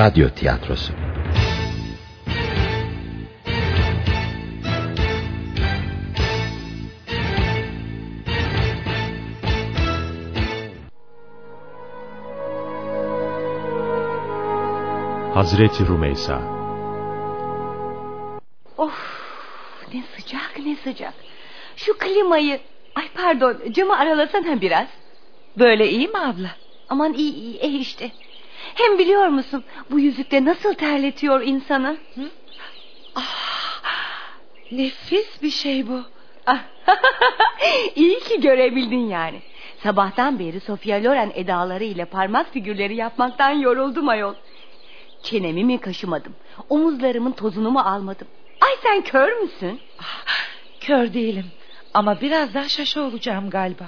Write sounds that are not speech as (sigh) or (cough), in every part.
Radyo Tiyatrosu Hazreti Rümeysa Of ne sıcak ne sıcak. Şu klimayı ay pardon camı aralasana biraz. Böyle iyi mi abla? Aman iyi iyi eh işte. Hem biliyor musun bu yüzükte nasıl terletiyor insanı? Nefis bir şey bu. (laughs) iyi ki görebildin yani. Sabahtan beri Sofia Loren edaları ile parmak figürleri yapmaktan yoruldum ayol. Çenemi mi kaşımadım? Omuzlarımın tozunu mu almadım? Ay sen kör müsün? Kör değilim. Ama birazdan şaşı olacağım galiba.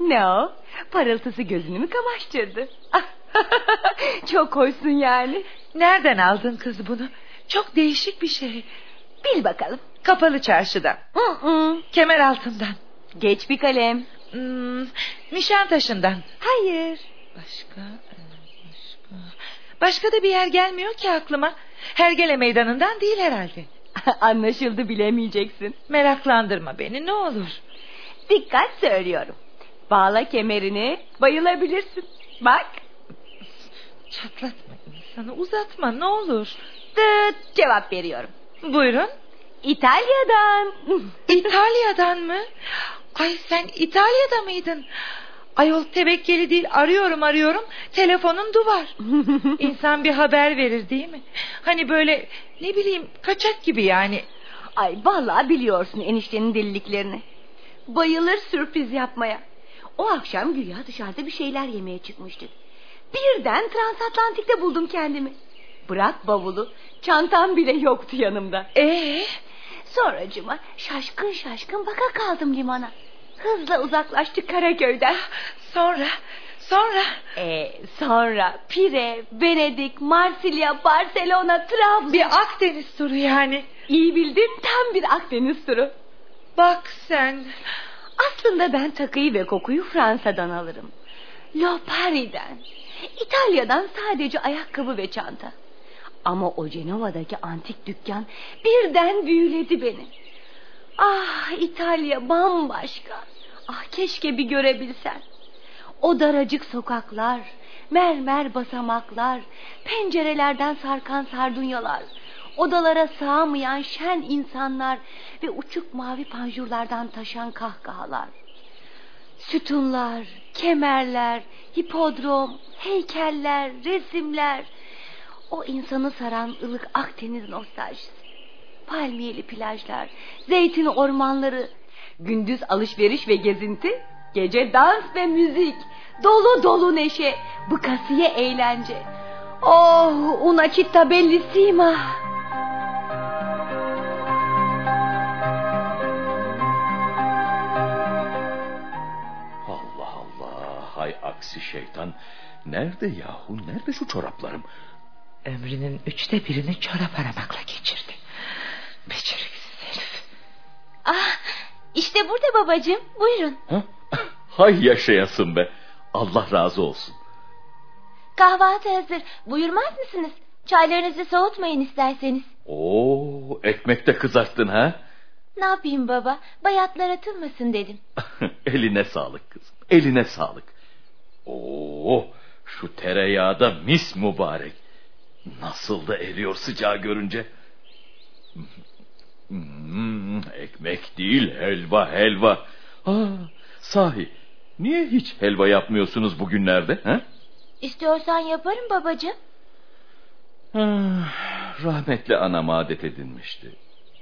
Ne o? Parıltısı gözünü mü kamaştırdı? (laughs) Çok hoşsun yani. Nereden aldın kız bunu? Çok değişik bir şey. Bil bakalım. Kapalı çarşıdan. Hı hı. Kemer altından. Geç bir kalem. Hmm, Nişantaşı'ndan. Hayır. Başka, e, başka... Başka da bir yer gelmiyor ki aklıma. Hergele meydanından değil herhalde. (laughs) Anlaşıldı bilemeyeceksin. Meraklandırma beni ne olur. Dikkat söylüyorum. Bağla kemerini bayılabilirsin. Bak. Çatlatma insanı uzatma ne olur. Tıt cevap veriyorum. Buyurun. İtalya'dan. İtalya'dan mı? Ay sen İtalya'da mıydın? Ayol tebekkeli değil arıyorum arıyorum telefonun duvar. (laughs) İnsan bir haber verir değil mi? Hani böyle ne bileyim kaçak gibi yani. Ay vallahi biliyorsun eniştenin deliliklerini. Bayılır sürpriz yapmaya. O akşam güya dışarıda bir şeyler yemeye çıkmıştık. Birden transatlantikte buldum kendimi. Bırak bavulu, çantam bile yoktu yanımda. Ee, Sonracıma şaşkın şaşkın baka kaldım limana. Hızla uzaklaştık Karaköy'den. sonra sonra Ee, sonra Pire, Venedik, Marsilya, Barcelona, Trabzon. bir Akdeniz turu yani. İyi bildin tam bir Akdeniz turu. Bak sen. Aslında ben takıyı ve kokuyu Fransa'dan alırım. Lopari'den. İtalya'dan sadece ayakkabı ve çanta. Ama o Cenova'daki antik dükkan birden büyüledi beni. Ah İtalya bambaşka. Ah keşke bir görebilsen. O daracık sokaklar, mermer basamaklar, pencerelerden sarkan sardunyalar, odalara sığamayan şen insanlar ve uçuk mavi panjurlardan taşan kahkahalar. Sütunlar, kemerler, hipodrom, heykeller, resimler. O insanı saran ılık Akdeniz nostaljisi. Palmiyeli plajlar, zeytin ormanları, gündüz alışveriş ve gezinti, gece dans ve müzik, dolu dolu neşe, bıkasiye eğlence. Oh, una città bellissima. Aksi şeytan. Nerede yahu nerede şu çoraplarım? Ömrünün üçte birini çorap aramakla geçirdi. Beceriksiz herif. Ah, işte burada babacığım, buyurun. Ha? (laughs) Hay yaşayasın be. Allah razı olsun. Kahvaltı hazır, buyurmaz mısınız? Çaylarınızı soğutmayın isterseniz. Oo, ekmek de kızarttın ha? Ne yapayım baba, bayatlar atılmasın dedim. (laughs) Eline sağlık kızım. Eline sağlık. Oo, şu tereyağı da mis mübarek. Nasıl da eriyor sıcağı görünce. Hmm, ekmek değil helva helva. Aa, sahi niye hiç helva yapmıyorsunuz bugünlerde? Ha? İstiyorsan yaparım babacığım. Ah, Rahmetli anam adet edinmişti.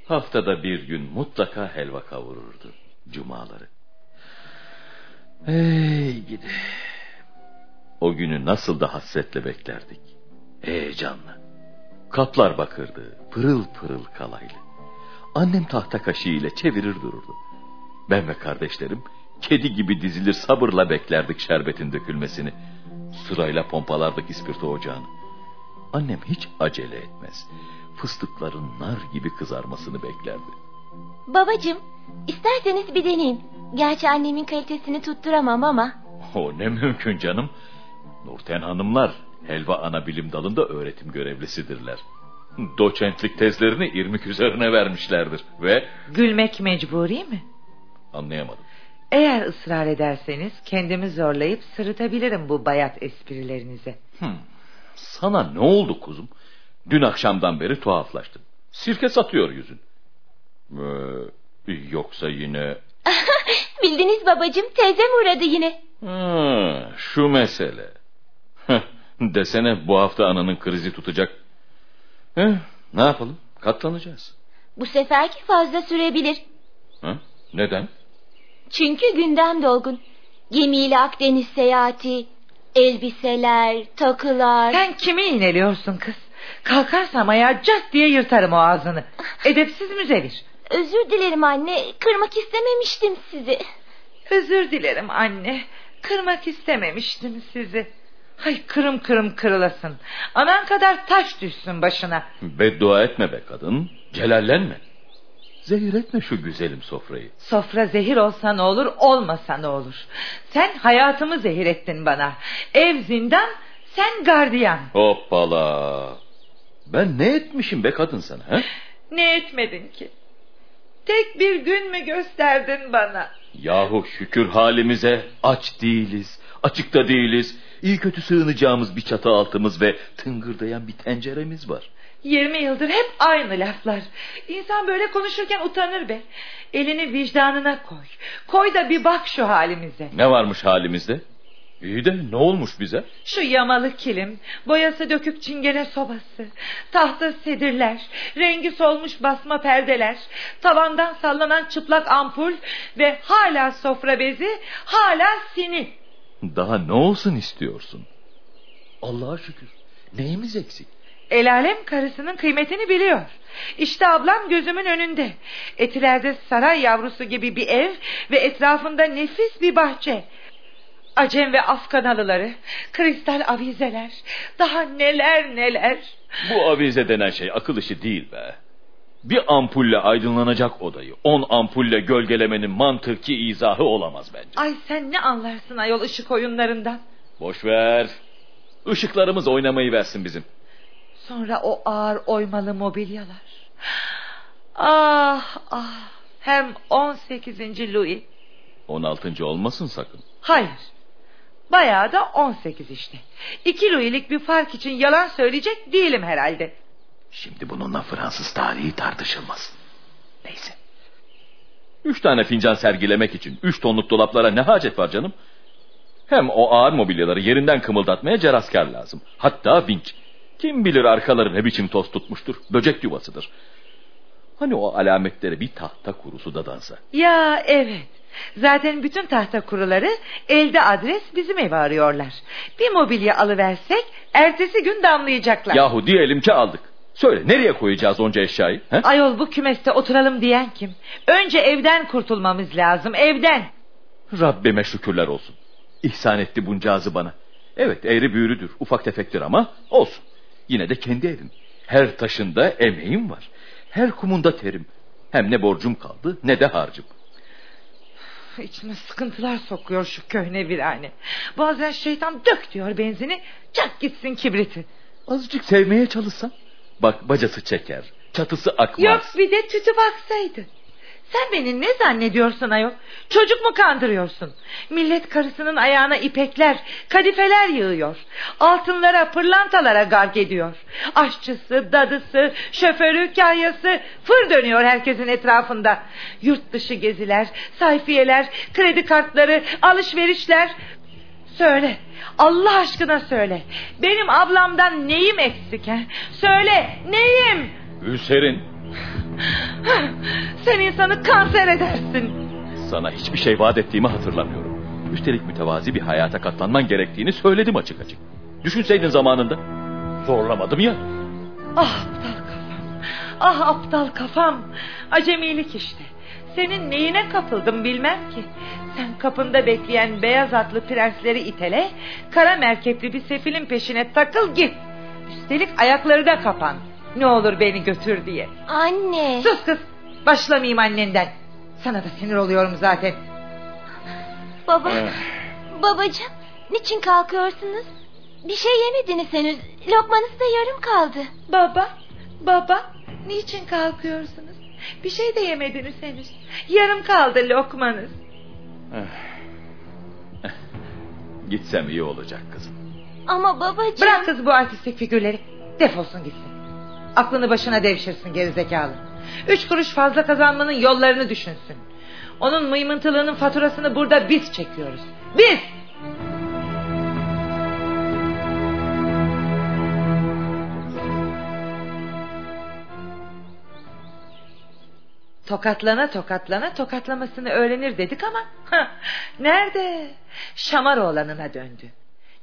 Haftada bir gün mutlaka helva kavururdu. Cumaları. Ey gidi. O günü nasıl da hasretle beklerdik. Heyecanla. Kaplar bakırdı. Pırıl pırıl kalaylı. Annem tahta kaşığı ile çevirir dururdu. Ben ve kardeşlerim kedi gibi dizilir sabırla beklerdik şerbetin dökülmesini. Sırayla pompalardık ispirto ocağını. Annem hiç acele etmez. Fıstıkların nar gibi kızarmasını beklerdi. Babacığım, isterseniz bir deneyin. Gerçi annemin kalitesini tutturamam ama. O ne mümkün canım. Nurten hanımlar Helva ana bilim dalında öğretim görevlisidirler. Doçentlik tezlerini irmik üzerine vermişlerdir ve Gülmek mecburi mi? anlayamadım. Eğer ısrar ederseniz kendimi zorlayıp sırıtabilirim bu bayat esprilerinize. Hmm. Sana ne oldu kuzum? Dün akşamdan beri tuhaflaştın. Sirke satıyor yüzün. Ee, yoksa yine... (laughs) Bildiniz babacığım teyzem uğradı yine. Ha, şu mesele. Desene bu hafta ananın krizi tutacak. Heh, ne yapalım? Katlanacağız. Bu seferki fazla sürebilir. Ha? Neden? Çünkü gündem dolgun. Gemiyle Akdeniz seyahati, elbiseler, takılar. Sen kimi iğneliyorsun kız? Kalkarsam ayağa cart diye yırtarım o ağzını. Edepsiz müzevir. Özür dilerim anne, kırmak istememiştim sizi. Özür dilerim anne. Kırmak istememiştim sizi. Hay kırım kırım kırılasın. Anan kadar taş düşsün başına. Beddua etme be kadın. Celallenme. Zehir etme şu güzelim sofrayı. Sofra zehir olsa ne olur olmasa ne olur. Sen hayatımı zehir ettin bana. Ev zindan sen gardiyan. Hoppala. Ben ne etmişim be kadın sana? He? Ne etmedin ki? Tek bir gün mü gösterdin bana? Yahu şükür halimize aç değiliz, açıkta değiliz. İyi kötü sığınacağımız bir çatı altımız ve tıngırdayan bir tenceremiz var. Yirmi yıldır hep aynı laflar. İnsan böyle konuşurken utanır be. Elini vicdanına koy. Koy da bir bak şu halimize. Ne varmış halimizde? İyi de ne olmuş bize? Şu yamalı kilim, boyası dökük çingene sobası, tahta sedirler, rengi solmuş basma perdeler, tavandan sallanan çıplak ampul ve hala sofra bezi, hala sini. Daha ne olsun istiyorsun? Allah'a şükür. Neyimiz eksik? El alem karısının kıymetini biliyor. İşte ablam gözümün önünde. Etilerde saray yavrusu gibi bir ev ve etrafında nefis bir bahçe. Acem ve Afganalıları, kristal avizeler, daha neler neler. Bu avize denen şey akıl işi değil be. Bir ampulle aydınlanacak odayı on ampulle gölgelemenin mantıki izahı olamaz bence. Ay sen ne anlarsın ayol ışık oyunlarından. Boş ver. Işıklarımız oynamayı versin bizim. Sonra o ağır oymalı mobilyalar. Ah ah hem 18. Louis. 16. olmasın sakın. Hayır. Bayağı da 18 işte. İki Louis'lik bir fark için yalan söyleyecek değilim herhalde. Şimdi bununla Fransız tarihi tartışılmaz. Neyse. Üç tane fincan sergilemek için üç tonluk dolaplara ne hacet var canım? Hem o ağır mobilyaları yerinden kımıldatmaya ceraskar lazım. Hatta vinç. Kim bilir arkaları ne biçim toz tutmuştur. Böcek yuvasıdır. Hani o alametleri bir tahta kurusu da dansa. Ya evet. Zaten bütün tahta kuruları elde adres bizim evi arıyorlar. Bir mobilya alıversek ertesi gün damlayacaklar. Yahu diyelim ki aldık. Söyle nereye koyacağız onca eşyayı? He? Ayol bu kümeste oturalım diyen kim? Önce evden kurtulmamız lazım evden. Rabbime şükürler olsun. İhsan etti buncağızı bana. Evet eğri büğrüdür ufak tefektir ama olsun. Yine de kendi evim. Her taşında emeğim var. Her kumunda terim. Hem ne borcum kaldı ne de harcım. İçime sıkıntılar sokuyor şu köhne virane. Bazen şeytan dök diyor benzini çak gitsin kibriti. Azıcık sevmeye çalışsan. Bak bacası çeker. Çatısı akmaz. Yok bir de tütü baksaydı. Sen beni ne zannediyorsun ayol? Çocuk mu kandırıyorsun? Millet karısının ayağına ipekler, kadifeler yığıyor. Altınlara, pırlantalara gark ediyor. Aşçısı, dadısı, şoförü, kahyası fır dönüyor herkesin etrafında. Yurt dışı geziler, sayfiyeler, kredi kartları, alışverişler. Söyle, Allah aşkına söyle. Benim ablamdan neyim eksik he? Söyle, neyim? Hüseyin Sen insanı kanser edersin. sana hiçbir şey vaat ettiğimi hatırlamıyorum. Üstelik mütevazi bir hayata katlanman gerektiğini söyledim açık açık. Düşünseydin zamanında. Zorlamadım ya. Ah aptal kafam. Ah aptal kafam. Acemilik işte. Senin neyine kapıldım bilmem ki. Sen kapında bekleyen beyaz atlı prensleri itele... ...kara merkepli bir sefilin peşine takıl git. Üstelik ayakları da kapan. Ne olur beni götür diye. Anne. Sus kız. Başlamayayım annenden. Sana da sinir oluyorum zaten. Baba. Babacığım niçin kalkıyorsunuz? Bir şey yemediniz henüz. Lokmanız da yarım kaldı. Baba, baba, niçin kalkıyorsunuz? Bir şey de yemediniz henüz. Yarım kaldı lokmanız. Gitsem iyi olacak kızım. Ama babacığım... Bırak kız bu artistik figürleri. Defolsun gitsin. Aklını başına devşirsin gerizekalı. Üç kuruş fazla kazanmanın yollarını düşünsün. Onun mıymıntılığının faturasını burada biz çekiyoruz. Biz! Tokatlana tokatlana tokatlamasını öğrenir dedik ama hah, nerede? Şamar oğlanına döndü.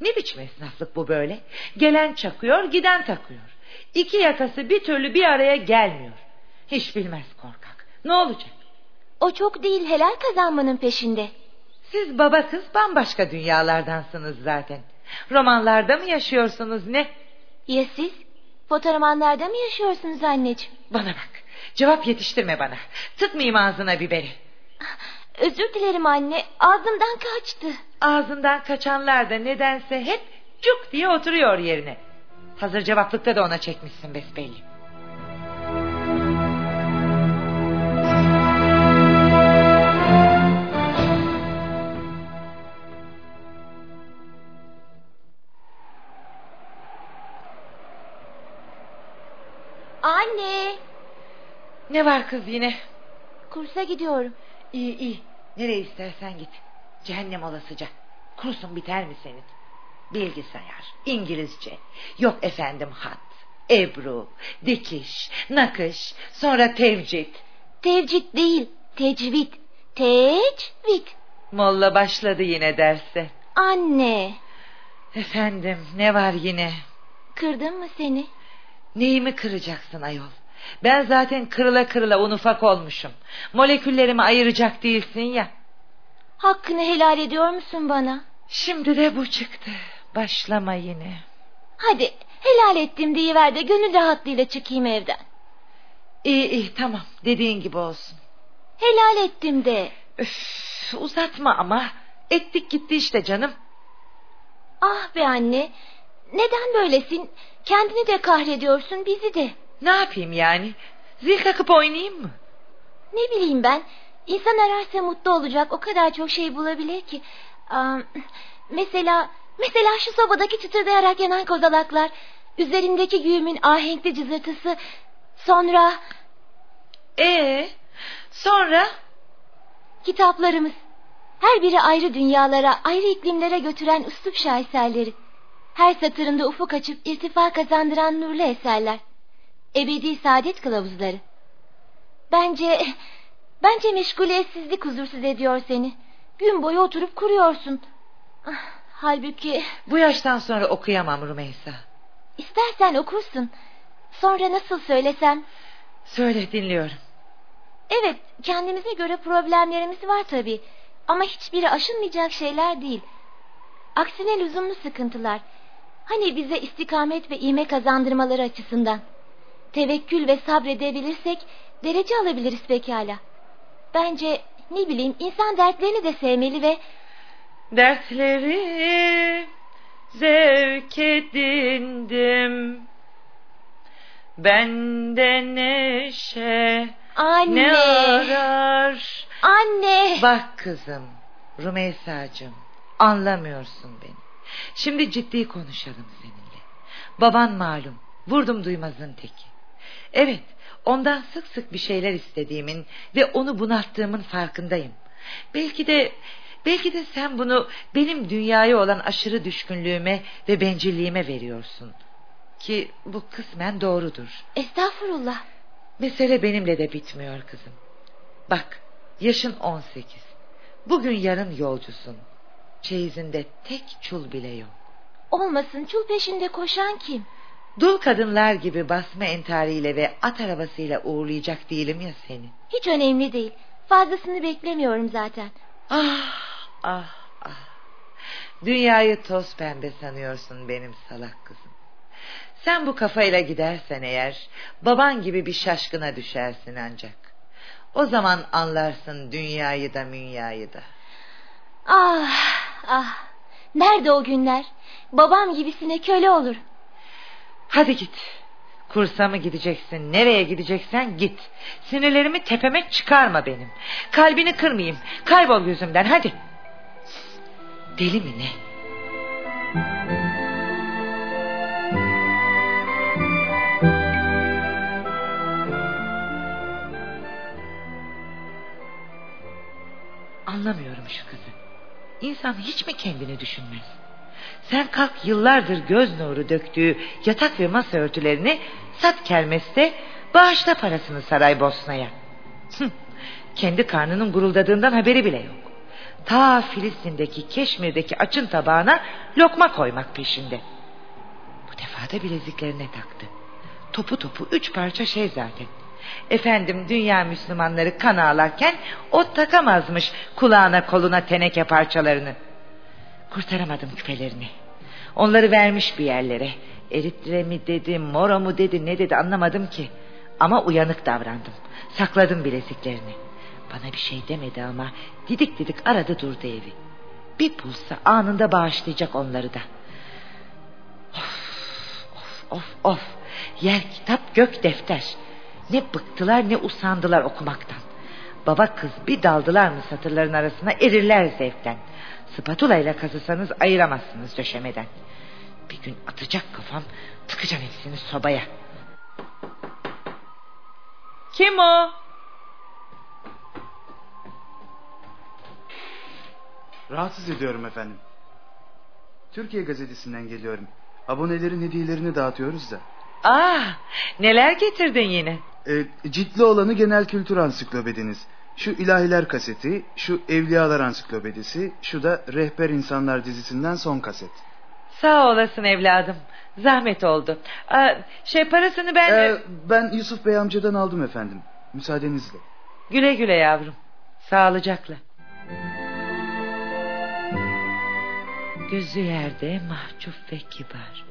Ne biçim esnaflık bu böyle? Gelen çakıyor, giden takıyor. İki yakası bir türlü bir araya gelmiyor. Hiç bilmez korkak. Ne olacak? O çok değil helal kazanmanın peşinde. Siz baba kız bambaşka dünyalardansınız zaten. Romanlarda mı yaşıyorsunuz ne? Ya siz? Fotoğramanlarda mı yaşıyorsunuz anneciğim? Bana bak. Cevap yetiştirme bana. Tıkmayayım ağzına biberi. Özür dilerim anne. Ağzımdan kaçtı. Ağzından kaçanlar da nedense hep cuk diye oturuyor yerine. Hazır cevaplıkta da ona çekmişsin besbelli. Ne var kız yine? Kursa gidiyorum. İyi iyi. Nereye istersen git. Cehennem olasıca. Kursun biter mi senin? Bilgisayar, İngilizce, yok efendim hat, ebru, dikiş, nakış, sonra tevcid. Tevcid değil. Tecvid. Tecvid. Molla başladı yine derse. Anne. Efendim ne var yine? Kırdım mı seni? Neyimi kıracaksın ayol? Ben zaten kırıla kırıla un ufak olmuşum. Moleküllerimi ayıracak değilsin ya. Hakkını helal ediyor musun bana? Şimdi de bu çıktı. Başlama yine. Hadi helal ettim deyiver de gönül rahatlığıyla çıkayım evden. İyi iyi tamam dediğin gibi olsun. Helal ettim de. Öf, uzatma ama. Ettik gitti işte canım. Ah be anne. Neden böylesin? Kendini de kahrediyorsun bizi de. Ne yapayım yani? Zil takıp oynayayım mı? Ne bileyim ben. İnsan ararsa mutlu olacak. O kadar çok şey bulabilir ki. Aa, mesela mesela şu sobadaki çıtırdayarak yanan kozalaklar. Üzerindeki güğümün ahenkli cızırtısı. Sonra Ee, sonra kitaplarımız. Her biri ayrı dünyalara, ayrı iklimlere götüren üslup şaheserleri. Her satırında ufuk açıp irtifa kazandıran nurlu eserler. Ebedi saadet kılavuzları. Bence, bence meşguliyetsizlik huzursuz ediyor seni. Gün boyu oturup kuruyorsun. Ah, Halbuki bu yaştan sonra okuyamam Rümeysa. istersen okursun. Sonra nasıl söylesem... Söyle dinliyorum. Evet, kendimize göre problemlerimiz var tabii. Ama hiçbiri aşılmayacak şeyler değil. Aksine lüzumlu sıkıntılar. Hani bize istikamet ve ivme kazandırmaları açısından. Tevekkül ve sabredebilirsek derece alabiliriz pekala. Bence ne bileyim insan dertlerini de sevmeli ve Dertleri zevk edindim. Bende neşe anne, ne arar? anne. Bak kızım, Rümeysa'cığım, anlamıyorsun beni. Şimdi ciddi konuşalım seninle. Baban malum, vurdum duymazın teki. Evet, ondan sık sık bir şeyler istediğimin ve onu bunalttığımın farkındayım. Belki de belki de sen bunu benim dünyaya olan aşırı düşkünlüğüme ve bencilliğime veriyorsun. Ki bu kısmen doğrudur. Estağfurullah. Mesele benimle de bitmiyor kızım. Bak, yaşın on sekiz. Bugün yarın yolcusun. Çeyizinde tek çul bile yok. Olmasın çul peşinde koşan kim? Dul kadınlar gibi basma entariyle ve at arabasıyla uğurlayacak değilim ya seni. Hiç önemli değil. Fazlasını beklemiyorum zaten. Ah ah ah. Dünyayı toz pembe sanıyorsun benim salak kızım. Sen bu kafayla gidersen eğer baban gibi bir şaşkına düşersin ancak. O zaman anlarsın dünyayı da münyayı da. Ah ah. Nerede o günler? Babam gibisine köle olur. Hadi git. Kursa mı gideceksin? Nereye gideceksen git. Sinirlerimi tepeme çıkarma benim. Kalbini kırmayayım. Kaybol gözümden hadi. Deli mi ne? Anlamıyorum şu kızı. İnsan hiç mi kendini düşünmez? Sen kalk yıllardır göz nuru döktüğü yatak ve masa örtülerini sat kermeste bağışla parasını saray Bosna'ya. Kendi karnının guruldadığından haberi bile yok. Ta Filistin'deki Keşmir'deki açın tabağına lokma koymak peşinde. Bu defa da bileziklerine taktı. Topu topu üç parça şey zaten. Efendim dünya Müslümanları kan ağlarken o takamazmış kulağına koluna teneke parçalarını. Kurtaramadım küpelerini. Onları vermiş bir yerlere. Eritre mi dedi, moro mu dedi, ne dedi anlamadım ki. Ama uyanık davrandım. Sakladım bileziklerini. Bana bir şey demedi ama didik didik aradı durdu evi. Bir bulsa anında bağışlayacak onları da. Of, of, of, of. Yer kitap gök defter. Ne bıktılar ne usandılar okumaktan. Baba kız bir daldılar mı satırların arasına erirler zevkten. Spatula ile kazısanız ayıramazsınız döşemeden. Bir gün atacak kafam tıkacağım hepsini sobaya. Kim o? Rahatsız ediyorum efendim. Türkiye gazetesinden geliyorum. Abonelerin hediyelerini dağıtıyoruz da. Ah, neler getirdin yine? E, ciltli olanı genel kültür ansiklopediniz. Şu ilahiler kaseti, şu evliyalar ansiklopedisi, şu da rehber insanlar dizisinden son kaset. Sağ olasın evladım. Zahmet oldu. Aa, şey parasını ben... Ee, ben Yusuf Bey amcadan aldım efendim. Müsaadenizle. Güle güle yavrum. Sağlıcakla. Gözü yerde mahcup ve kibar.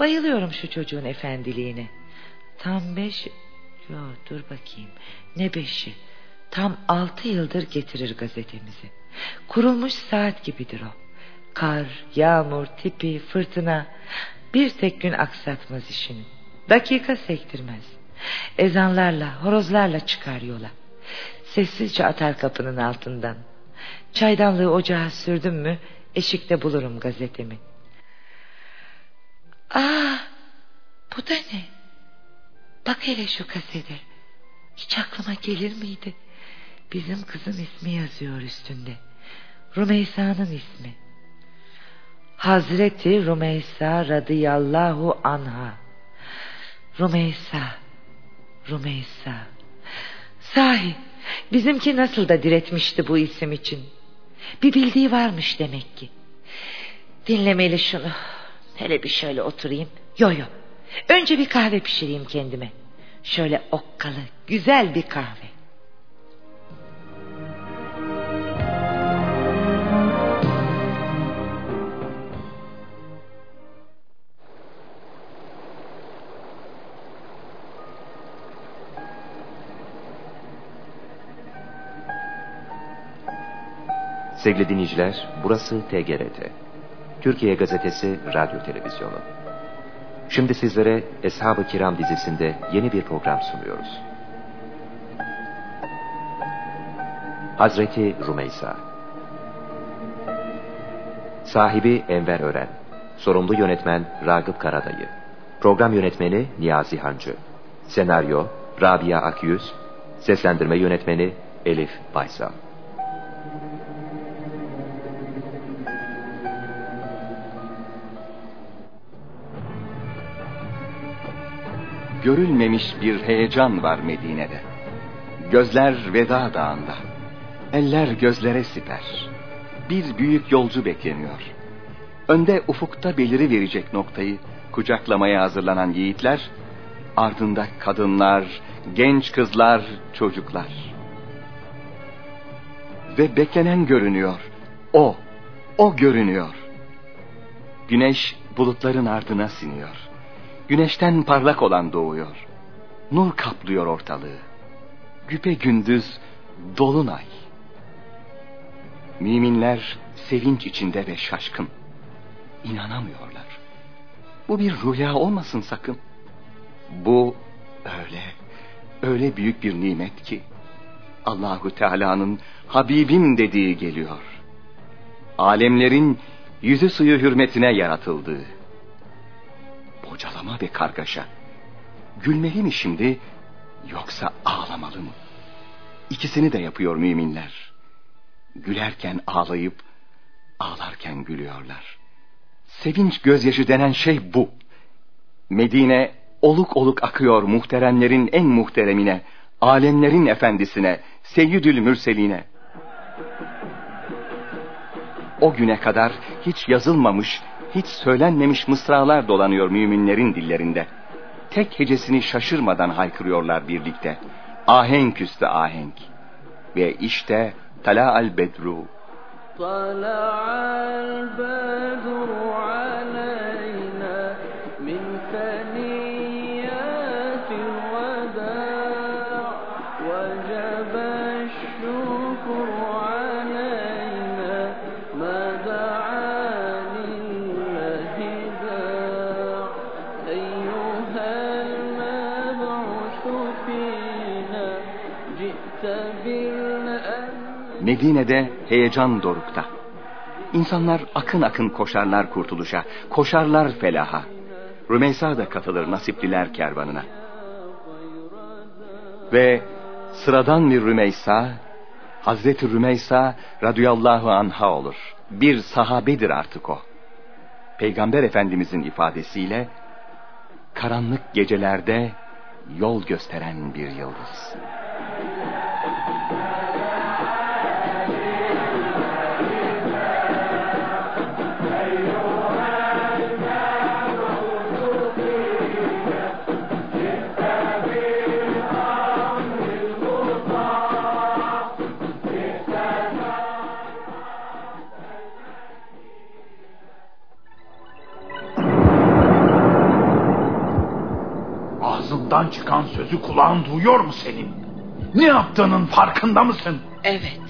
Bayılıyorum şu çocuğun efendiliğine. Tam beş... Yo dur bakayım. Ne beşi? Tam altı yıldır getirir gazetemizi. Kurulmuş saat gibidir o. Kar, yağmur, tipi, fırtına... Bir tek gün aksatmaz işini. Dakika sektirmez. Ezanlarla, horozlarla çıkar yola. Sessizce atar kapının altından. Çaydanlığı ocağa sürdüm mü... Eşikte bulurum gazetemi. Aa, bu da ne? Bak hele şu kasede. Hiç aklıma gelir miydi? Bizim kızın ismi yazıyor üstünde. Rumeysa'nın ismi. Hazreti Rumeysa radıyallahu anha. Rumeysa, Rumeysa. Sahi bizimki nasıl da diretmişti bu isim için. Bir bildiği varmış demek ki. Dinlemeli şunu. Hele bir şöyle oturayım. Yo yo. Önce bir kahve pişireyim kendime. Şöyle okkalı, güzel bir kahve. Sevgili dinleyiciler, burası TGRT. Türkiye Gazetesi Radyo Televizyonu. Şimdi sizlere Eshab-ı Kiram dizisinde yeni bir program sunuyoruz. Hazreti Rumeysa Sahibi Enver Ören Sorumlu yönetmen Ragıp Karadayı Program yönetmeni Niyazi Hancı Senaryo Rabia Akyüz Seslendirme yönetmeni Elif Baysal görülmemiş bir heyecan var Medine'de. Gözler Veda Dağı'nda. Eller gözlere siper. Bir büyük yolcu bekleniyor. Önde ufukta beliri verecek noktayı kucaklamaya hazırlanan yiğitler, ardında kadınlar, genç kızlar, çocuklar. Ve beklenen görünüyor. O, o görünüyor. Güneş bulutların ardına siniyor. Güneşten parlak olan doğuyor. Nur kaplıyor ortalığı. Güpe gündüz dolunay. Müminler sevinç içinde ve şaşkın. inanamıyorlar. Bu bir rüya olmasın sakın. Bu öyle, öyle büyük bir nimet ki Allahu Teala'nın Habibim dediği geliyor. Alemlerin yüzü suyu hürmetine yaratıldığı. Bocalama ve kargaşa. Gülmeli mi şimdi yoksa ağlamalı mı? İkisini de yapıyor müminler. Gülerken ağlayıp ağlarken gülüyorlar. Sevinç gözyaşı denen şey bu. Medine oluk oluk akıyor muhteremlerin en muhteremine, alemlerin efendisine, Seyyidül Mürseline. O güne kadar hiç yazılmamış, hiç söylenmemiş mısralar dolanıyor müminlerin dillerinde. Tek hecesini şaşırmadan haykırıyorlar birlikte. Ahenk üstü ahenk. Ve işte Tala al Bedru. Tala al Bedru aleyh. Medine'de heyecan dorukta. İnsanlar akın akın koşarlar kurtuluşa, koşarlar felaha. Rümeysa da katılır nasipliler kervanına. Ve sıradan bir Rümeysa, Hazreti Rümeysa radıyallahu anha olur. Bir sahabedir artık o. Peygamber Efendimizin ifadesiyle, karanlık gecelerde yol gösteren bir yıldız. Ağzından çıkan sözü kulağın duyuyor mu senin? Ne yaptığının farkında mısın? Evet.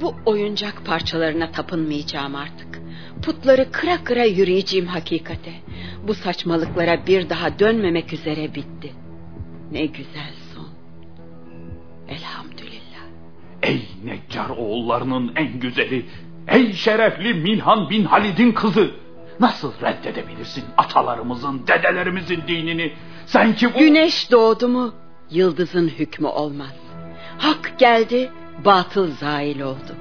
Bu oyuncak parçalarına tapınmayacağım artık. Putları kıra kıra yürüyeceğim hakikate. Bu saçmalıklara bir daha dönmemek üzere bitti. Ne güzel son. Elhamdülillah. Ey Neccar oğullarının en güzeli, ey şerefli Milhan bin Halid'in kızı. Nasıl reddedebilirsin atalarımızın, dedelerimizin dinini? Sen ki bu... Güneş doğdu mu yıldızın hükmü olmaz. Hak geldi, batıl zail oldu.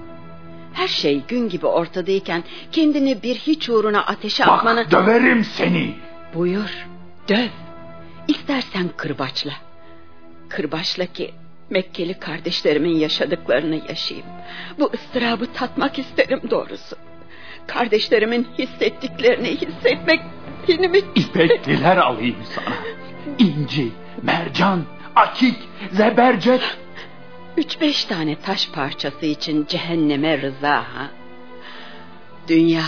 Her şey gün gibi ortadayken kendini bir hiç uğruna ateşe Bak atmanı... döverim seni. Buyur, döv. İstersen kırbaçla. Kırbaçla ki Mekkeli kardeşlerimin yaşadıklarını yaşayayım. Bu ıstırabı tatmak isterim doğrusu. Kardeşlerimin hissettiklerini hissetmek benim. İpekliler alayım sana. İnci, mercan, akik, zebercet. Üç beş tane taş parçası için cehenneme rıza ha. Dünya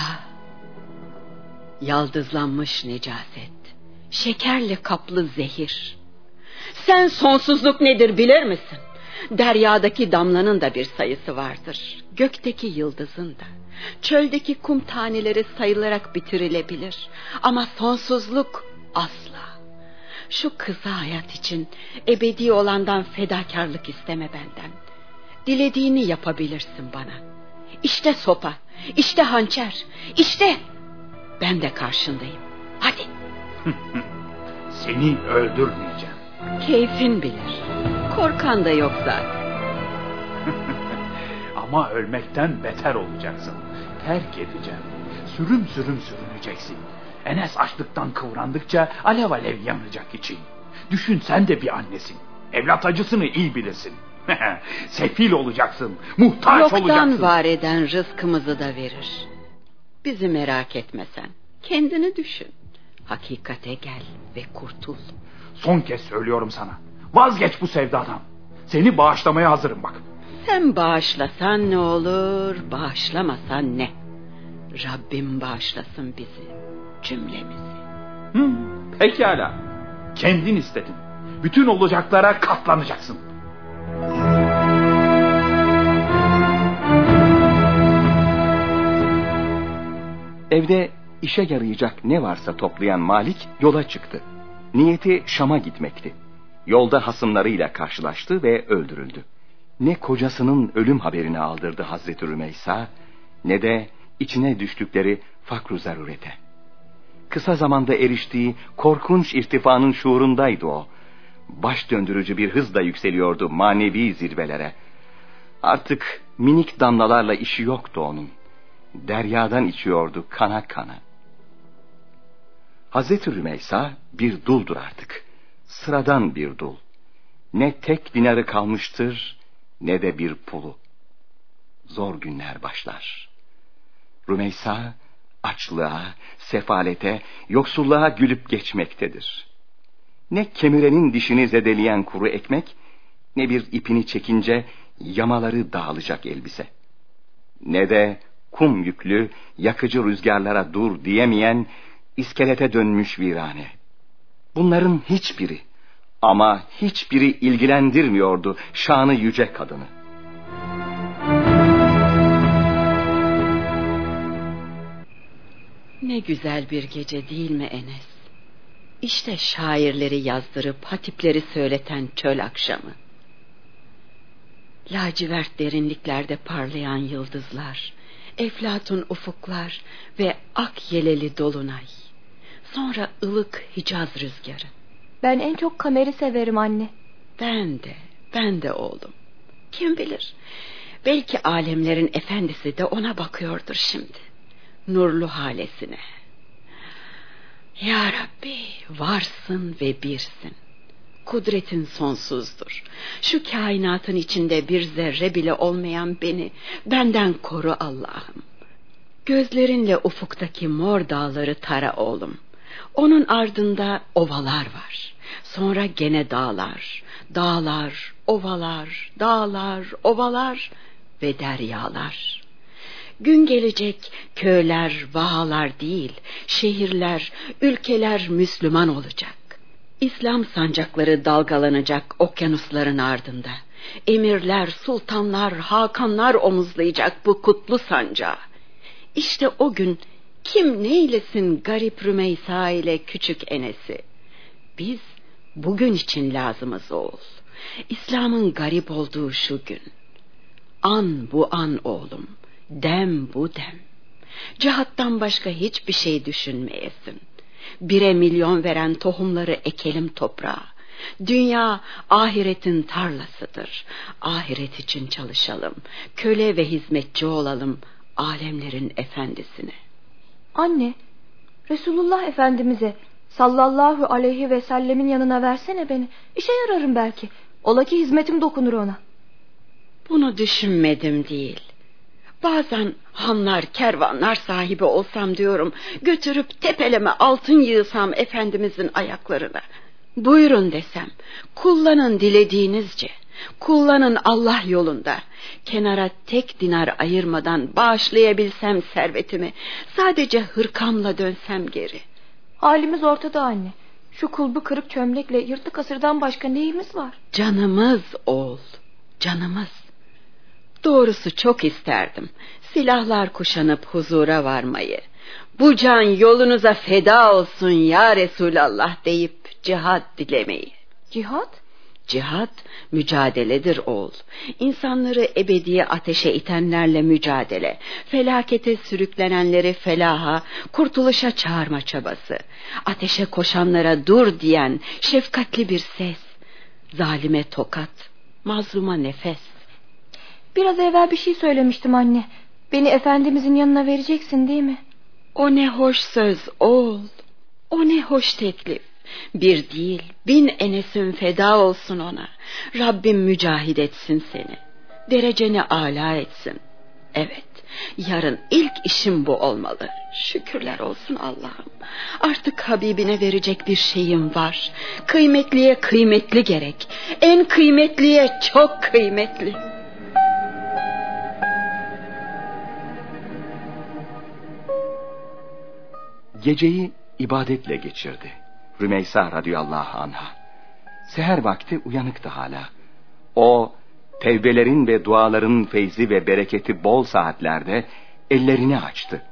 yaldızlanmış necaset. Şekerle kaplı zehir. Sen sonsuzluk nedir bilir misin? Deryadaki damlanın da bir sayısı vardır. Gökteki yıldızın da. Çöldeki kum taneleri sayılarak bitirilebilir. Ama sonsuzluk asla. Şu kısa hayat için ebedi olandan fedakarlık isteme benden. Dilediğini yapabilirsin bana. İşte sopa, işte hançer, işte ben de karşındayım. Hadi. (laughs) Seni öldürmeyeceğim. Keyfin bilir. Korkan da yok zaten. (laughs) Ama ölmekten beter olacaksın. Terk edeceğim. Sürüm sürüm sürüneceksin. Enes açlıktan kıvrandıkça alev alev yanacak için. Düşün sen de bir annesin. Evlat acısını iyi bilirsin. (laughs) Sefil olacaksın. Muhtaç Yoktan olacaksın. var eden rızkımızı da verir. Bizi merak etme sen. Kendini düşün. Hakikate gel ve kurtul. Son kez söylüyorum sana. Vazgeç bu sevdadan. Seni bağışlamaya hazırım bak. Sen bağışlasan ne olur, bağışlamasan ne? Rabbim bağışlasın bizi, cümlemizi. Hı, pekala. Kendin istedin. Bütün olacaklara katlanacaksın. Evde işe yarayacak ne varsa toplayan Malik yola çıktı. Niyeti Şam'a gitmekti. Yolda hasımlarıyla karşılaştı ve öldürüldü. Ne kocasının ölüm haberini aldırdı Hazreti Rümeysa, ne de içine düştükleri fakru zarurete. Kısa zamanda eriştiği korkunç irtifanın şuurundaydı o. Baş döndürücü bir hızla yükseliyordu manevi zirvelere. Artık minik damlalarla işi yoktu onun. Deryadan içiyordu kana kana. Hazreti Rümeysa bir duldur artık. Sıradan bir dul. Ne tek dinarı kalmıştır ne de bir pulu. Zor günler başlar. Rümeysa açlığa, sefalete, yoksulluğa gülüp geçmektedir. Ne kemirenin dişini zedeleyen kuru ekmek, ne bir ipini çekince yamaları dağılacak elbise. Ne de kum yüklü, yakıcı rüzgarlara dur diyemeyen, iskelete dönmüş virane. Bunların hiçbiri, ama hiçbiri ilgilendirmiyordu şanı yüce kadını. Ne güzel bir gece değil mi Enes? İşte şairleri yazdırıp hatipleri söyleten çöl akşamı. Lacivert derinliklerde parlayan yıldızlar, eflatun ufuklar ve ak yeleli dolunay. Sonra ılık Hicaz rüzgarı. Ben en çok kameri severim anne. Ben de, ben de oğlum. Kim bilir, belki alemlerin efendisi de ona bakıyordur şimdi. Nurlu halesine. Ya Rabbi, varsın ve birsin. Kudretin sonsuzdur. Şu kainatın içinde bir zerre bile olmayan beni benden koru Allah'ım. Gözlerinle ufuktaki mor dağları tara oğlum. Onun ardında ovalar var. Sonra gene dağlar, dağlar, ovalar, dağlar, ovalar ve deryalar. Gün gelecek köyler, vahalar değil, şehirler, ülkeler Müslüman olacak. İslam sancakları dalgalanacak okyanusların ardında. Emirler, sultanlar, hakanlar omuzlayacak bu kutlu sancağı. İşte o gün kim neylesin garip Rümeysa ile küçük Enes'i? Biz bugün için lazımız oğul. İslam'ın garip olduğu şu gün. An bu an oğlum, dem bu dem. Cihattan başka hiçbir şey düşünmeyesin. Bire milyon veren tohumları ekelim toprağa. Dünya ahiretin tarlasıdır. Ahiret için çalışalım. Köle ve hizmetçi olalım alemlerin efendisine. Anne, Resulullah Efendimiz'e sallallahu aleyhi ve sellemin yanına versene beni. İşe yararım belki. Ola ki hizmetim dokunur ona. Bunu düşünmedim değil. Bazen hanlar, kervanlar sahibi olsam diyorum. Götürüp tepeleme altın yığsam Efendimizin ayaklarına. Buyurun desem, kullanın dilediğinizce. Kullanın Allah yolunda. Kenara tek dinar ayırmadan bağışlayabilsem servetimi. Sadece hırkamla dönsem geri. Halimiz ortada anne. Şu kulbu kırık çömlekle yırtık asırdan başka neyimiz var? Canımız oğul, canımız. Doğrusu çok isterdim. Silahlar kuşanıp huzura varmayı. Bu can yolunuza feda olsun ya Resulallah deyip cihat dilemeyi. Cihat? Cihat mücadeledir oğul. İnsanları ebedi ateşe itenlerle mücadele. Felakete sürüklenenleri felaha, kurtuluşa çağırma çabası. Ateşe koşanlara dur diyen şefkatli bir ses. Zalime tokat, mazluma nefes. Biraz evvel bir şey söylemiştim anne. Beni Efendimizin yanına vereceksin değil mi? O ne hoş söz oğul. O ne hoş teklif. Bir değil bin enesin feda olsun ona. Rabbim mücahid etsin seni. Dereceni âlâ etsin. Evet yarın ilk işim bu olmalı. Şükürler olsun Allah'ım. Artık Habibine verecek bir şeyim var. Kıymetliye kıymetli gerek. En kıymetliye çok kıymetli. Geceyi ibadetle geçirdi. Rümeysa radıyallahu anha. Seher vakti uyanıktı hala. O tevbelerin ve duaların feyzi ve bereketi bol saatlerde ellerini açtı.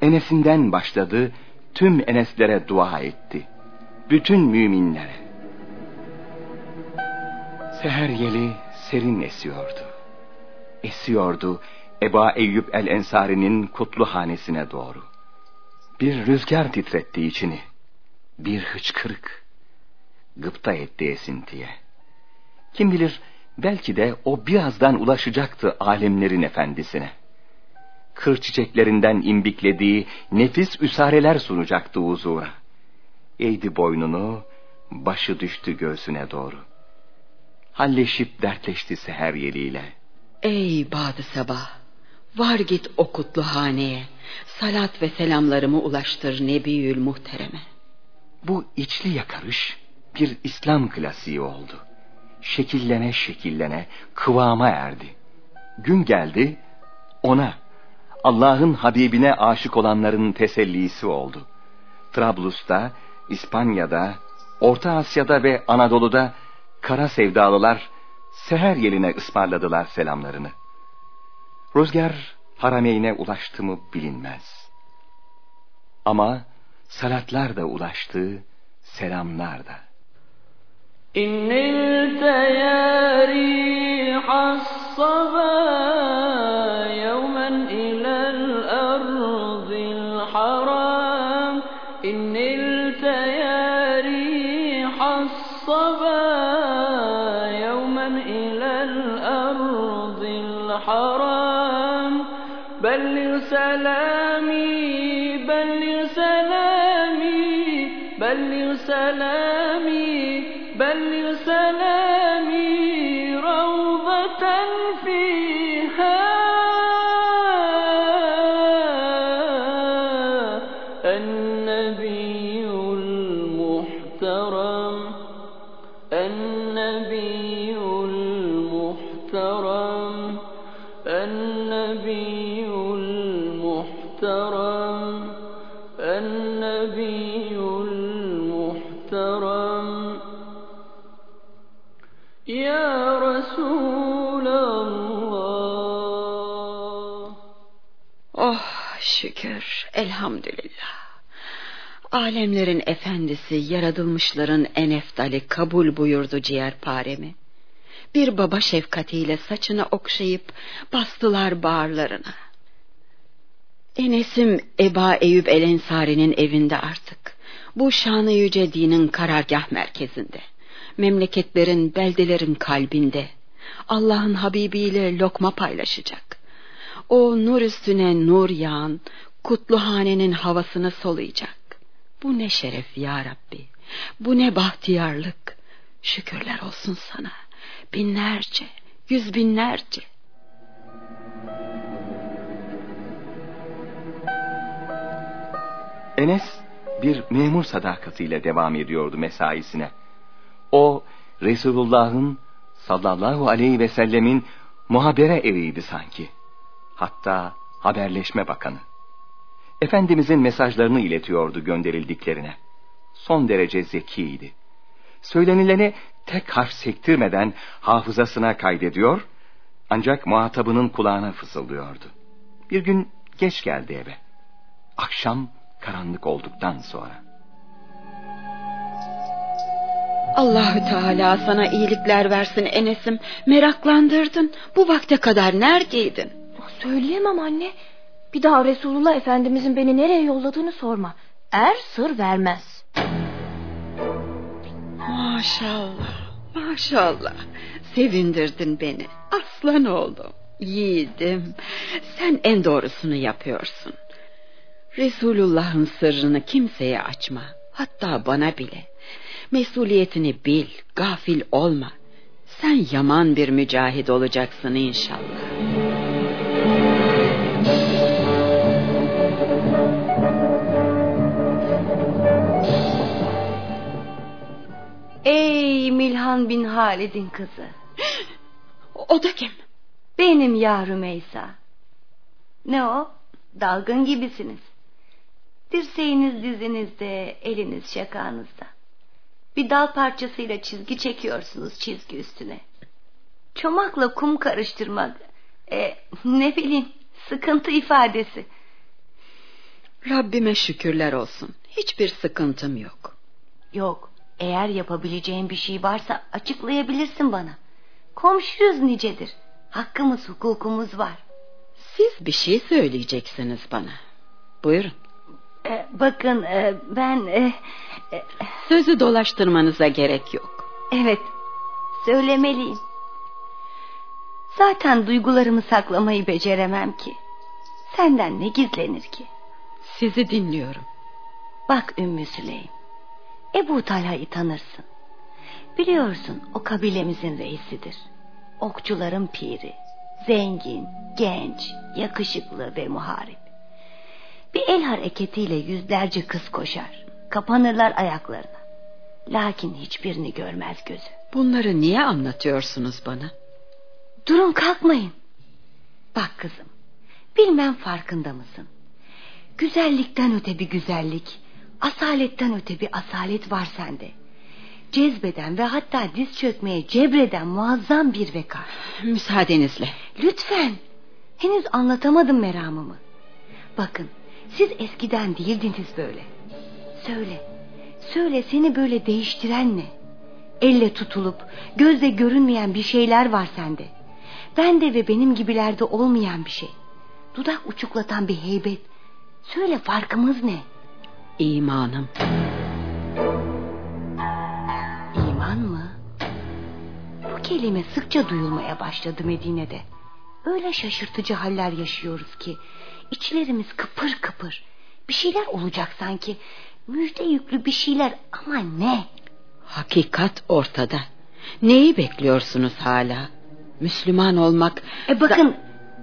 Enes'inden başladı, tüm Eneslere dua etti. Bütün müminlere. Seher yeli serin esiyordu. Esiyordu Eba Eyyub el-Ensari'nin kutlu hanesine doğru. Bir rüzgar titretti içini. Bir hıçkırık. Gıpta etti esintiye. Kim bilir belki de o birazdan ulaşacaktı alemlerin efendisine. Kır çiçeklerinden imbiklediği nefis üsareler sunacaktı huzura. Eğdi boynunu, başı düştü göğsüne doğru. Halleşip dertleşti seher yeliyle. Ey Badı Sabah, var git o kutlu haneye, salat ve selamlarımı ulaştır Nebiül Muhterem'e. Bu içli yakarış bir İslam klasiği oldu. Şekillene şekillene kıvama erdi. Gün geldi ona Allah'ın Habibine aşık olanların tesellisi oldu. Trablus'ta, İspanya'da, Orta Asya'da ve Anadolu'da kara sevdalılar seher yeline ısmarladılar selamlarını. Rüzgar harameyne ulaştı mı bilinmez. Ama salatlar da ulaştı, selamlar da. İnnil teyari hassabâ سلامي بلغ سلامي بلغ سلامي بلغ Alemlerin efendisi, yaratılmışların en eftali kabul buyurdu ciğerparemi. Bir baba şefkatiyle saçını okşayıp bastılar bağırlarına. Enes'im Eba Eyüp El Ensari'nin evinde artık. Bu şanı yüce dinin karargah merkezinde. Memleketlerin, beldelerin kalbinde. Allah'ın Habibiyle lokma paylaşacak. O nur üstüne nur yağan, kutluhanenin havasını soluyacak. Bu ne şeref ya Rabbi. Bu ne bahtiyarlık. Şükürler olsun sana. Binlerce, yüz binlerce. Enes bir memur sadakatiyle devam ediyordu mesaisine. O Resulullah'ın sallallahu aleyhi ve sellemin muhabere eviydi sanki. Hatta haberleşme bakanı. Efendimizin mesajlarını iletiyordu gönderildiklerine. Son derece zekiydi. Söylenileni tek harf sektirmeden hafızasına kaydediyor, ancak muhatabının kulağına fısıldıyordu. Bir gün geç geldi eve. Akşam karanlık olduktan sonra. Allahü Teala sana iyilikler versin Enes'im. Meraklandırdın. Bu vakte kadar neredeydin? Söyleyemem anne. Bir daha Resulullah Efendimizin beni nereye yolladığını sorma. Er sır vermez. Maşallah, maşallah. Sevindirdin beni. Aslan oğlum, yiğidim. Sen en doğrusunu yapıyorsun. Resulullah'ın sırrını kimseye açma. Hatta bana bile. Mesuliyetini bil, gafil olma. Sen yaman bir mücahid olacaksın inşallah. Ey Milhan bin Halid'in kızı. O da kim? Benim ya Rümeysa. Ne o? Dalgın gibisiniz. Dirseğiniz dizinizde, eliniz şakağınızda. Bir dal parçasıyla çizgi çekiyorsunuz çizgi üstüne. Çomakla kum karıştırmak. E, ne bileyim sıkıntı ifadesi. Rabbime şükürler olsun. Hiçbir sıkıntım yok. Yok. Eğer yapabileceğin bir şey varsa açıklayabilirsin bana. Komşuyuz nicedir. Hakkımız hukukumuz var. Siz bir şey söyleyeceksiniz bana. Buyurun. Ee, bakın e, ben... e, e, Sözü dolaştırmanıza gerek yok. evet söylemeliyim. Zaten duygularımı saklamayı beceremem ki. Senden ne gizlenir ki? Sizi dinliyorum. Bak Ümmü Süleym. Ebu Talha'yı tanırsın. Biliyorsun o kabilemizin reisidir. Okçuların piri. Zengin, genç, yakışıklı ve muharip. Bir el hareketiyle yüzlerce kız koşar. Kapanırlar ayaklarına. Lakin hiçbirini görmez gözü. Bunları niye anlatıyorsunuz bana? Durun kalkmayın. Bak kızım. Bilmem farkında mısın? Güzellikten öte bir güzellik, asaletten öte bir asalet var sende. Cezbeden ve hatta diz çökmeye cebreden muazzam bir veka. Müsaadenizle. Lütfen. Henüz anlatamadım meramımı. Bakın, siz eskiden değildiniz böyle. Söyle, söyle seni böyle değiştiren ne? Elle tutulup gözle görünmeyen bir şeyler var sende. Bende ve benim gibilerde olmayan bir şey. Dudak uçuklatan bir heybet. Söyle farkımız ne? İmanım. İman mı? Bu kelime sıkça duyulmaya başladı Medine'de. Öyle şaşırtıcı haller yaşıyoruz ki içlerimiz kıpır kıpır. Bir şeyler olacak sanki. Müjde yüklü bir şeyler ama ne? Hakikat ortada. Neyi bekliyorsunuz hala? Müslüman olmak... E bakın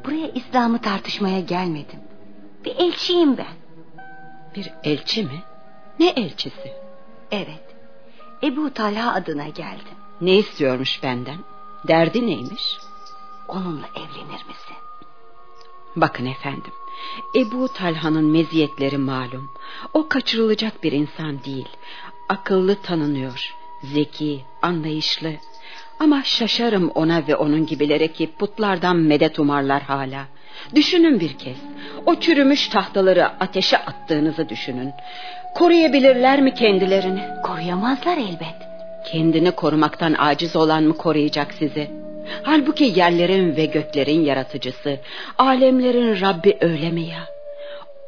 buraya İslam'ı tartışmaya gelmedim. Bir elçiyim ben. Bir elçi mi? Ne elçisi? Evet. Ebu Talha adına geldim. Ne istiyormuş benden? Derdi neymiş? Onunla evlenir misin? Bakın efendim. Ebu Talha'nın meziyetleri malum. O kaçırılacak bir insan değil. Akıllı tanınıyor. Zeki, anlayışlı. Ama şaşarım ona ve onun gibilere ki putlardan medet umarlar hala. Düşünün bir kez. O çürümüş tahtaları ateşe attığınızı düşünün. Koruyabilirler mi kendilerini? Koruyamazlar elbet. Kendini korumaktan aciz olan mı koruyacak sizi? Halbuki yerlerin ve göklerin yaratıcısı, alemlerin Rabbi öyle mi ya?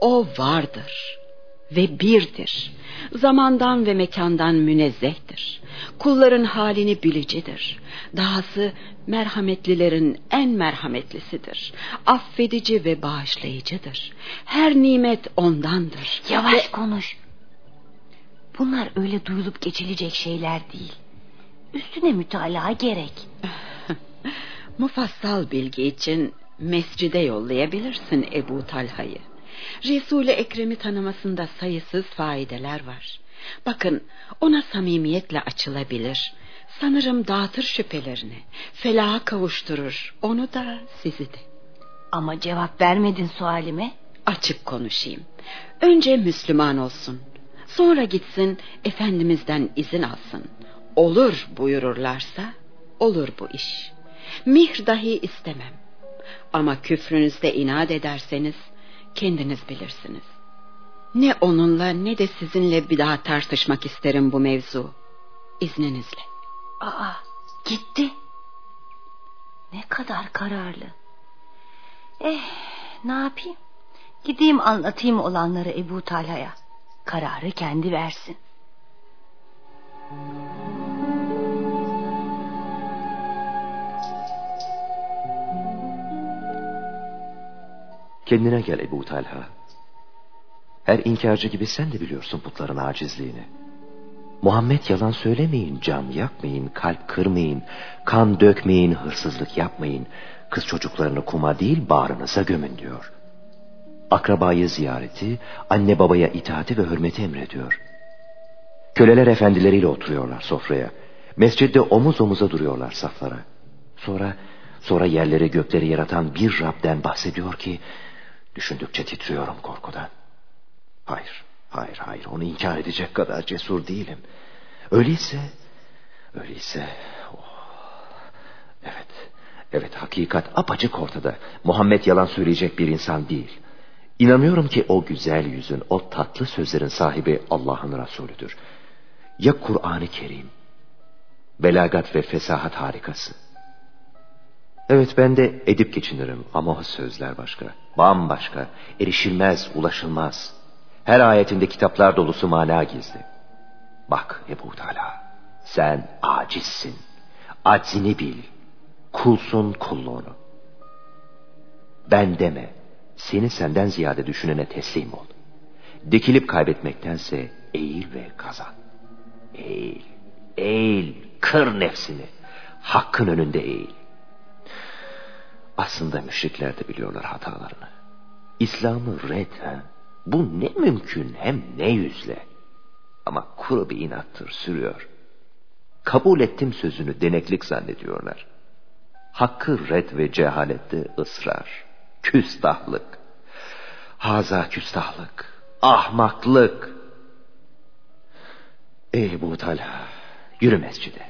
O vardır ve birdir. Zamandan ve mekandan münezzehtir. Kulların halini bilicidir. Dahası merhametlilerin en merhametlisidir. Affedici ve bağışlayıcıdır. Her nimet ondandır. Yavaş Ve- konuş. Bunlar öyle duyulup geçilecek şeyler değil. Üstüne mütalaa gerek. (laughs) Mufassal bilgi için mescide yollayabilirsin Ebu Talha'yı. Resul-i Ekrem'i tanımasında sayısız faydeler var. Bakın ona samimiyetle açılabilir. Sanırım dağıtır şüphelerini. Felaha kavuşturur. Onu da sizi de. Ama cevap vermedin sualime. Açık konuşayım. Önce Müslüman olsun. Sonra gitsin Efendimizden izin alsın. Olur buyururlarsa olur bu iş. Mihr dahi istemem. Ama küfrünüzde inat ederseniz kendiniz bilirsiniz. Ne onunla ne de sizinle bir daha tartışmak isterim bu mevzu. İzninizle. Aa, gitti. Ne kadar kararlı. Eh, ne yapayım? Gideyim anlatayım olanları Ebu Talha'ya. Kararı kendi versin. Kendine gel Ebu Talha. Her inkarcı gibi sen de biliyorsun putların acizliğini. Muhammed yalan söylemeyin, can yakmayın, kalp kırmayın, kan dökmeyin, hırsızlık yapmayın. Kız çocuklarını kuma değil bağrınıza gömün diyor. Akrabayı ziyareti, anne babaya itaati ve hürmeti emrediyor. Köleler efendileriyle oturuyorlar sofraya. Mescidde omuz omuza duruyorlar saflara. Sonra, sonra yerleri gökleri yaratan bir Rab'den bahsediyor ki, düşündükçe titriyorum korkudan. Hayır, hayır, hayır, onu inkar edecek kadar cesur değilim. Öyleyse, öyleyse, oh, evet, evet hakikat apaçık ortada. Muhammed yalan söyleyecek bir insan değil. İnanıyorum ki o güzel yüzün, o tatlı sözlerin sahibi Allah'ın Resulüdür. Ya Kur'an-ı Kerim, belagat ve fesahat harikası. Evet ben de edip geçinirim ama o sözler başka, bambaşka, erişilmez, ulaşılmaz. Her ayetinde kitaplar dolusu mana gizli. Bak Ebu Teala, sen acizsin, aczini bil, kulsun kulluğunu. Ben deme, seni senden ziyade düşünene teslim ol. Dikilip kaybetmektense eğil ve kazan. Eğil, eğil, kır nefsini. Hakkın önünde eğil. Aslında müşrikler de biliyorlar hatalarını. İslam'ı red ha? Bu ne mümkün hem ne yüzle. Ama kuru bir inattır sürüyor. Kabul ettim sözünü deneklik zannediyorlar. Hakkı red ve cehalette ısrar. Küstahlık. Haza küstahlık. Ahmaklık. Ey Ebu Talha, yürü mescide.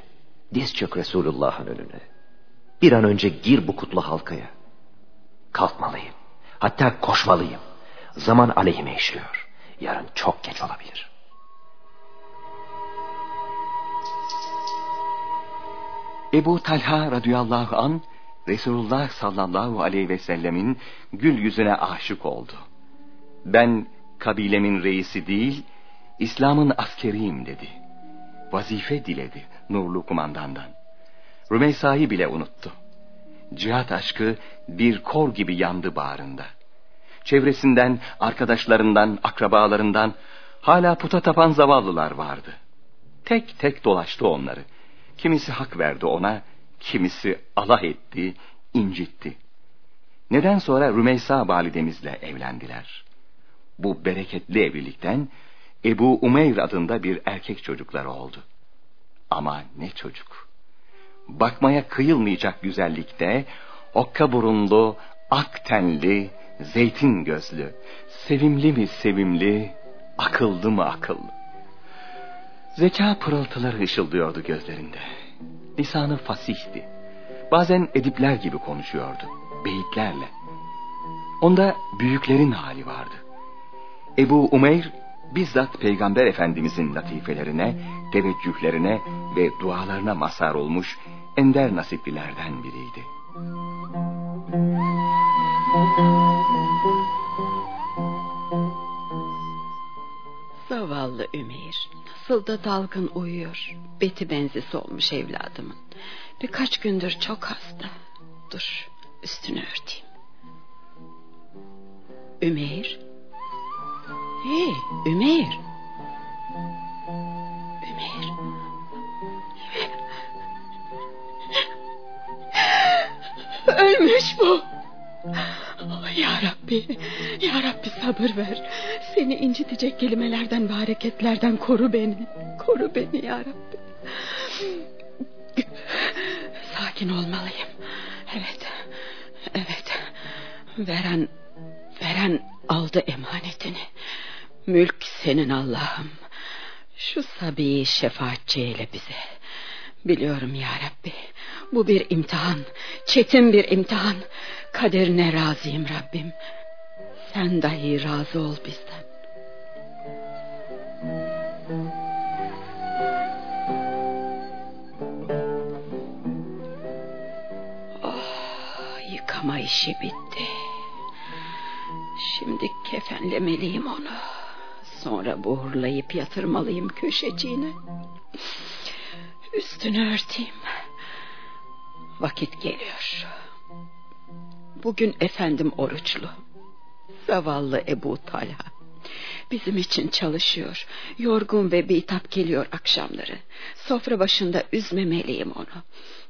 Diz çök Resulullah'ın önüne. Bir an önce gir bu kutlu halkaya. Kalkmalıyım. Hatta koşmalıyım. Zaman aleyhime işliyor. Yarın çok geç olabilir. Ebu Talha radıyallahu an Resulullah sallallahu aleyhi ve sellemin gül yüzüne aşık oldu. Ben kabilemin reisi değil, İslam'ın askeriyim dedi. Vazife diledi nurlu kumandandan. Rümeysa'yı bile unuttu. Cihat aşkı bir kor gibi yandı bağrında. Çevresinden, arkadaşlarından, akrabalarından hala puta tapan zavallılar vardı. Tek tek dolaştı onları. Kimisi hak verdi ona, kimisi Allah etti, incitti. Neden sonra Rümeysa validemizle evlendiler. Bu bereketli evlilikten Ebu Umeyr adında bir erkek çocukları oldu. Ama ne çocuk. Bakmaya kıyılmayacak güzellikte, okka burunlu, ak tenli, zeytin gözlü, sevimli mi sevimli, akıllı mı akıllı. Zeka pırıltıları ışıldıyordu gözlerinde. Lisanı fasihti. Bazen edipler gibi konuşuyordu, beyitlerle. Onda büyüklerin hali vardı. Ebu Umeyr bizzat Peygamber Efendimizin latifelerine, teveccühlerine ve dualarına mazhar olmuş ender nasiplilerden biriydi. Zavallı Ümeyr. Nasıl da dalgın uyuyor. Beti benzesi olmuş evladımın. Birkaç gündür çok hasta. Dur üstünü örteyim. Ümeyr. Hey Ümeyr. Ümeyr. Ölmüş bu. Ya Rabbi, ya Rabbi sabır ver. Seni incitecek kelimelerden ve hareketlerden koru beni. Koru beni ya Rabbi. Sakin olmalıyım. Evet, evet. Veren, veren aldı emanetini. Mülk senin Allah'ım. Şu sabiyi şefaatçi eyle bize. Biliyorum ya Rabbi. Bu bir imtihan. Çetin bir imtihan. Kaderine razıyım Rabbim. Sen dahi razı ol bizden. Oh, yıkama işi bitti. Şimdi kefenlemeliyim onu. Sonra buhurlayıp yatırmalıyım köşeciğine. Üstünü örteyim. Vakit geliyor. Bugün efendim oruçlu. Zavallı Ebu Talha. Bizim için çalışıyor. Yorgun ve bitap geliyor akşamları. Sofra başında üzmemeliyim onu.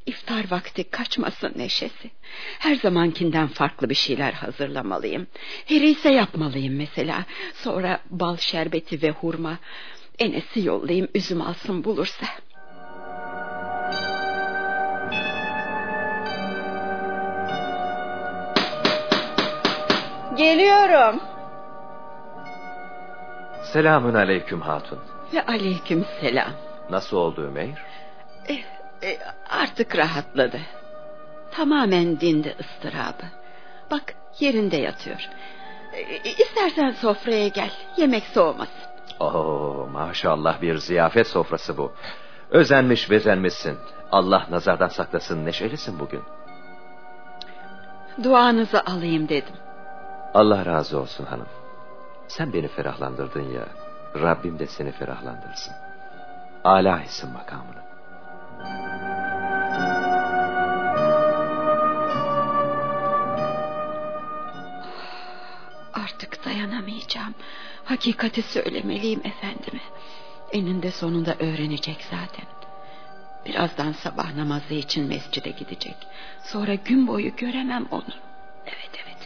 İftar vakti kaçmasın neşesi. Her zamankinden farklı bir şeyler hazırlamalıyım. Herise yapmalıyım mesela. Sonra bal şerbeti ve hurma. Enes'i yollayayım üzüm alsın bulursa. Geliyorum. Selamün aleyküm hatun. Ve aleyküm selam. Nasıl oldu Ümeyr? E, e, artık rahatladı. Tamamen dindi ıstırabı. Bak yerinde yatıyor. E, İstersen sofraya gel. Yemek soğumasın. Oo, maşallah bir ziyafet sofrası bu. Özenmiş bezenmişsin. Allah nazardan saklasın neşelisin bugün. Duanızı alayım dedim. Allah razı olsun hanım. Sen beni ferahlandırdın ya. Rabbim de seni ferahlandırsın. Âlâ etsin makamını. Dayanamayacağım. Hakikati söylemeliyim efendime. Eninde sonunda öğrenecek zaten. Birazdan sabah namazı için mescide gidecek. Sonra gün boyu göremem onu. Evet evet.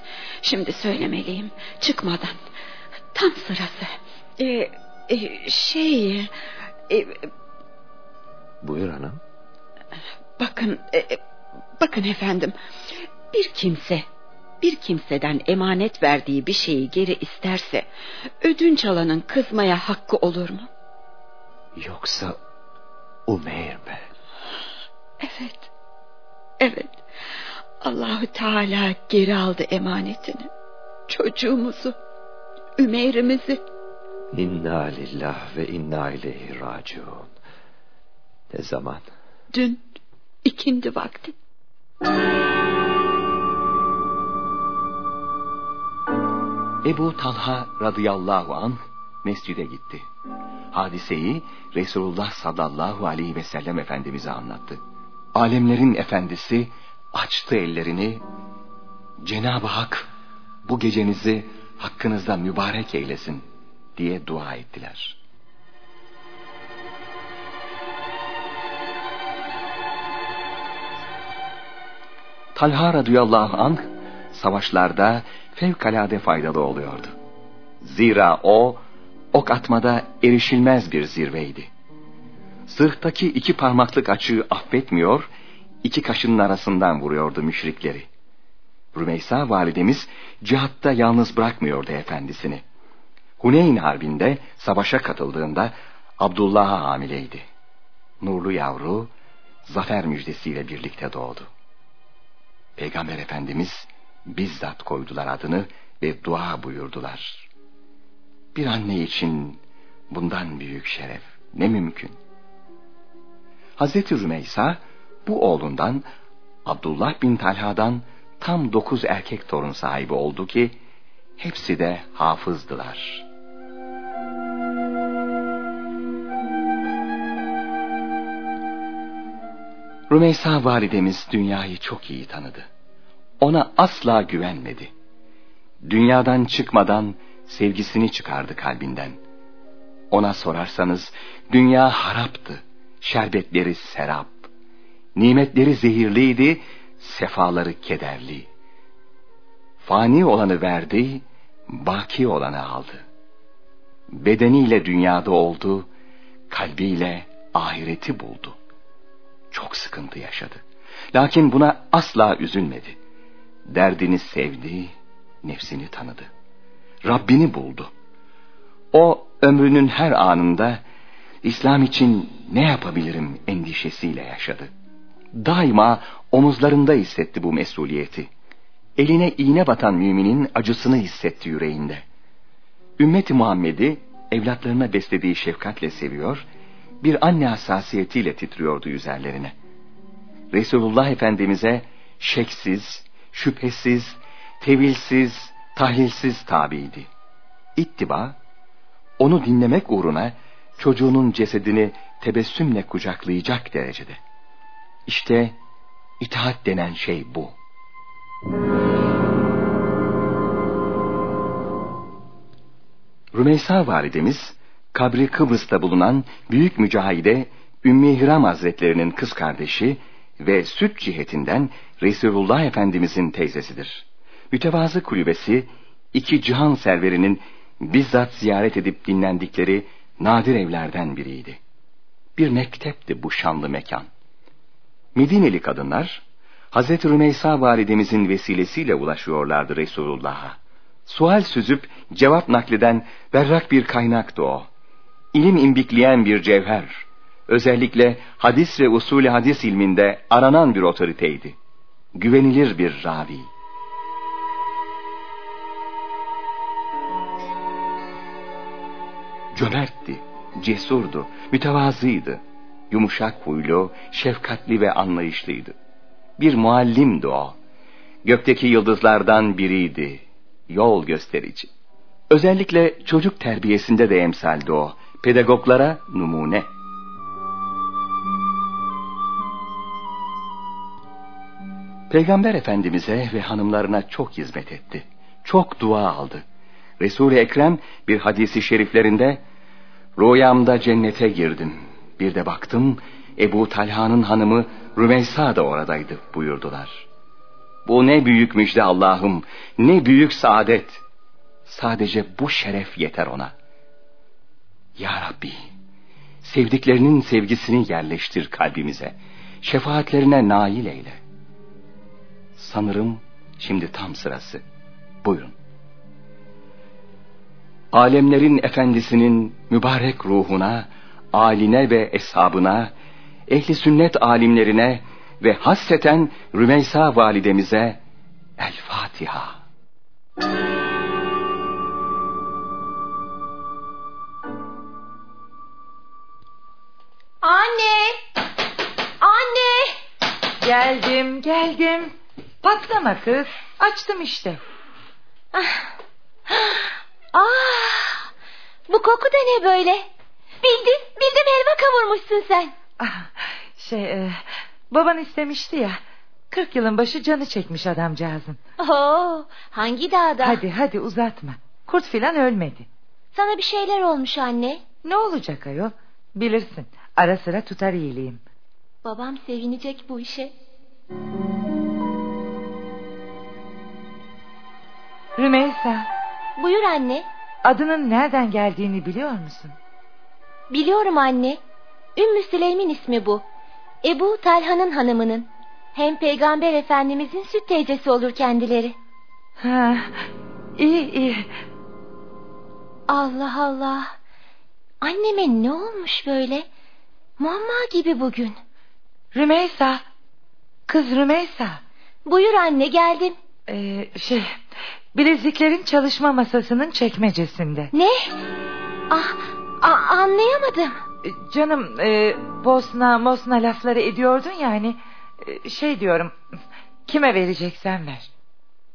Şimdi söylemeliyim. Çıkmadan. Tam sırası. Ee, e, şey... e, Buyur hanım. bakın... e, bakın efendim. Bir kimse... Bir kimseden emanet verdiği bir şeyi geri isterse... ...ödünç alanın kızmaya hakkı olur mu? Yoksa Umeyr mi? Evet. Evet. Allahü Teala geri aldı emanetini. Çocuğumuzu, Ümeyr'imizi. İnna lillah ve inna ileyhi raciun. Ne zaman? Dün ikindi vakti. Ebu Talha radıyallahu an mescide gitti. Hadiseyi Resulullah sallallahu aleyhi ve sellem Efendimiz'e anlattı. Alemlerin efendisi açtı ellerini. Cenab-ı Hak bu gecenizi hakkınızda mübarek eylesin diye dua ettiler. Talha radıyallahu anh savaşlarda fevkalade faydalı oluyordu. Zira o ok atmada erişilmez bir zirveydi. Zırhtaki iki parmaklık açığı affetmiyor, iki kaşının arasından vuruyordu müşrikleri. Rümeysa validemiz cihatta yalnız bırakmıyordu efendisini. Huneyn Harbi'nde savaşa katıldığında Abdullah'a hamileydi. Nurlu yavru zafer müjdesiyle birlikte doğdu. Peygamber Efendimiz bizzat koydular adını ve dua buyurdular. Bir anne için bundan büyük şeref ne mümkün? Hazreti Rümeysa bu oğlundan Abdullah bin Talha'dan tam dokuz erkek torun sahibi oldu ki hepsi de hafızdılar. Rümeysa validemiz dünyayı çok iyi tanıdı. Ona asla güvenmedi. Dünyadan çıkmadan sevgisini çıkardı kalbinden. Ona sorarsanız dünya haraptı, şerbetleri serap. Nimetleri zehirliydi, sefaları kederli. Fani olanı verdi, baki olanı aldı. Bedeniyle dünyada oldu, kalbiyle ahireti buldu. Çok sıkıntı yaşadı. Lakin buna asla üzülmedi. Derdini sevdi, nefsini tanıdı. Rabbini buldu. O ömrünün her anında İslam için ne yapabilirim endişesiyle yaşadı. Daima omuzlarında hissetti bu mesuliyeti. Eline iğne batan müminin acısını hissetti yüreğinde. Ümmeti Muhammed'i evlatlarına beslediği şefkatle seviyor, bir anne hassasiyetiyle titriyordu üzerlerine. Resulullah Efendimiz'e şeksiz, şüphesiz, tevilsiz, tahlilsiz tabiydi. İttiba, onu dinlemek uğruna çocuğunun cesedini tebessümle kucaklayacak derecede. İşte itaat denen şey bu. Rümeysa validemiz, kabri Kıbrıs'ta bulunan büyük mücahide Ümmü Hiram Hazretlerinin kız kardeşi ve süt cihetinden Resulullah Efendimizin teyzesidir. Mütevazı kulübesi, iki cihan serverinin bizzat ziyaret edip dinlendikleri nadir evlerden biriydi. Bir mektepti bu şanlı mekan. Medineli kadınlar, Hazreti Rümeysa validemizin vesilesiyle ulaşıyorlardı Resulullah'a. Sual süzüp cevap nakleden berrak bir kaynaktı o. İlim imbikleyen bir cevher. Özellikle hadis ve usulü hadis ilminde aranan bir otoriteydi güvenilir bir ravi. Cömertti, cesurdu, mütevazıydı. Yumuşak huylu, şefkatli ve anlayışlıydı. Bir muallimdi o. Gökteki yıldızlardan biriydi. Yol gösterici. Özellikle çocuk terbiyesinde de emsaldi o. Pedagoglara numune. Peygamber Efendimiz'e ve hanımlarına çok hizmet etti. Çok dua aldı. Resul-i Ekrem bir hadisi şeriflerinde Rüyamda cennete girdim. Bir de baktım Ebu Talha'nın hanımı Rümeysa da oradaydı buyurdular. Bu ne büyük müjde Allah'ım, ne büyük saadet. Sadece bu şeref yeter ona. Ya Rabbi, sevdiklerinin sevgisini yerleştir kalbimize. Şefaatlerine nail eyle. Sanırım şimdi tam sırası. Buyurun. Alemlerin efendisinin mübarek ruhuna, aline ve eshabına, ehli sünnet alimlerine ve hasseten Rümeysa validemize El Fatiha. Anne! Anne! Geldim geldim. Patlama kız. Açtım işte. Ah! Bu koku da ne böyle? Bildim, bildim helva kavurmuşsun sen. Ah, şey e, baban istemişti ya. Kırk yılın başı canı çekmiş adamcağızın. Oo, hangi dağda? Hadi hadi uzatma. Kurt filan ölmedi. Sana bir şeyler olmuş anne. Ne olacak ayol? Bilirsin. Ara sıra tutar iyiliğim. Babam sevinecek bu işe. Rümeysa, Buyur anne. adının nereden geldiğini biliyor musun? Biliyorum anne. Ümmü Süleym'in ismi bu. Ebu Talha'nın hanımının. Hem peygamber efendimizin süt teyzesi olur kendileri. Ha, iyi iyi. Allah Allah. Anneme ne olmuş böyle? Muamma gibi bugün. Rümeysa, kız Rümeysa. Buyur anne geldim. Ee, şey, bileziklerin çalışma masasının çekmecesinde. Ne? Ah, a- anlayamadım. Ee, Canım, e, Bosna, Mosna lafları ediyordun yani. E, şey diyorum, kime vereceksen ver.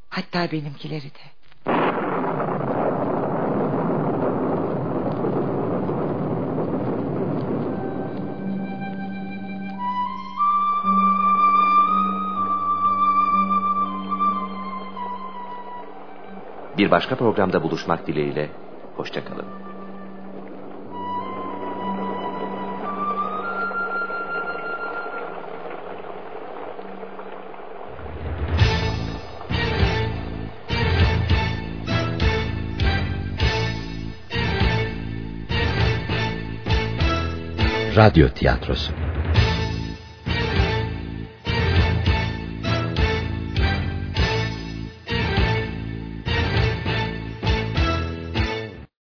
Hatta benimkileri de. Bir başka programda buluşmak dileğiyle. Hoşçakalın. Radyo tiyatrosu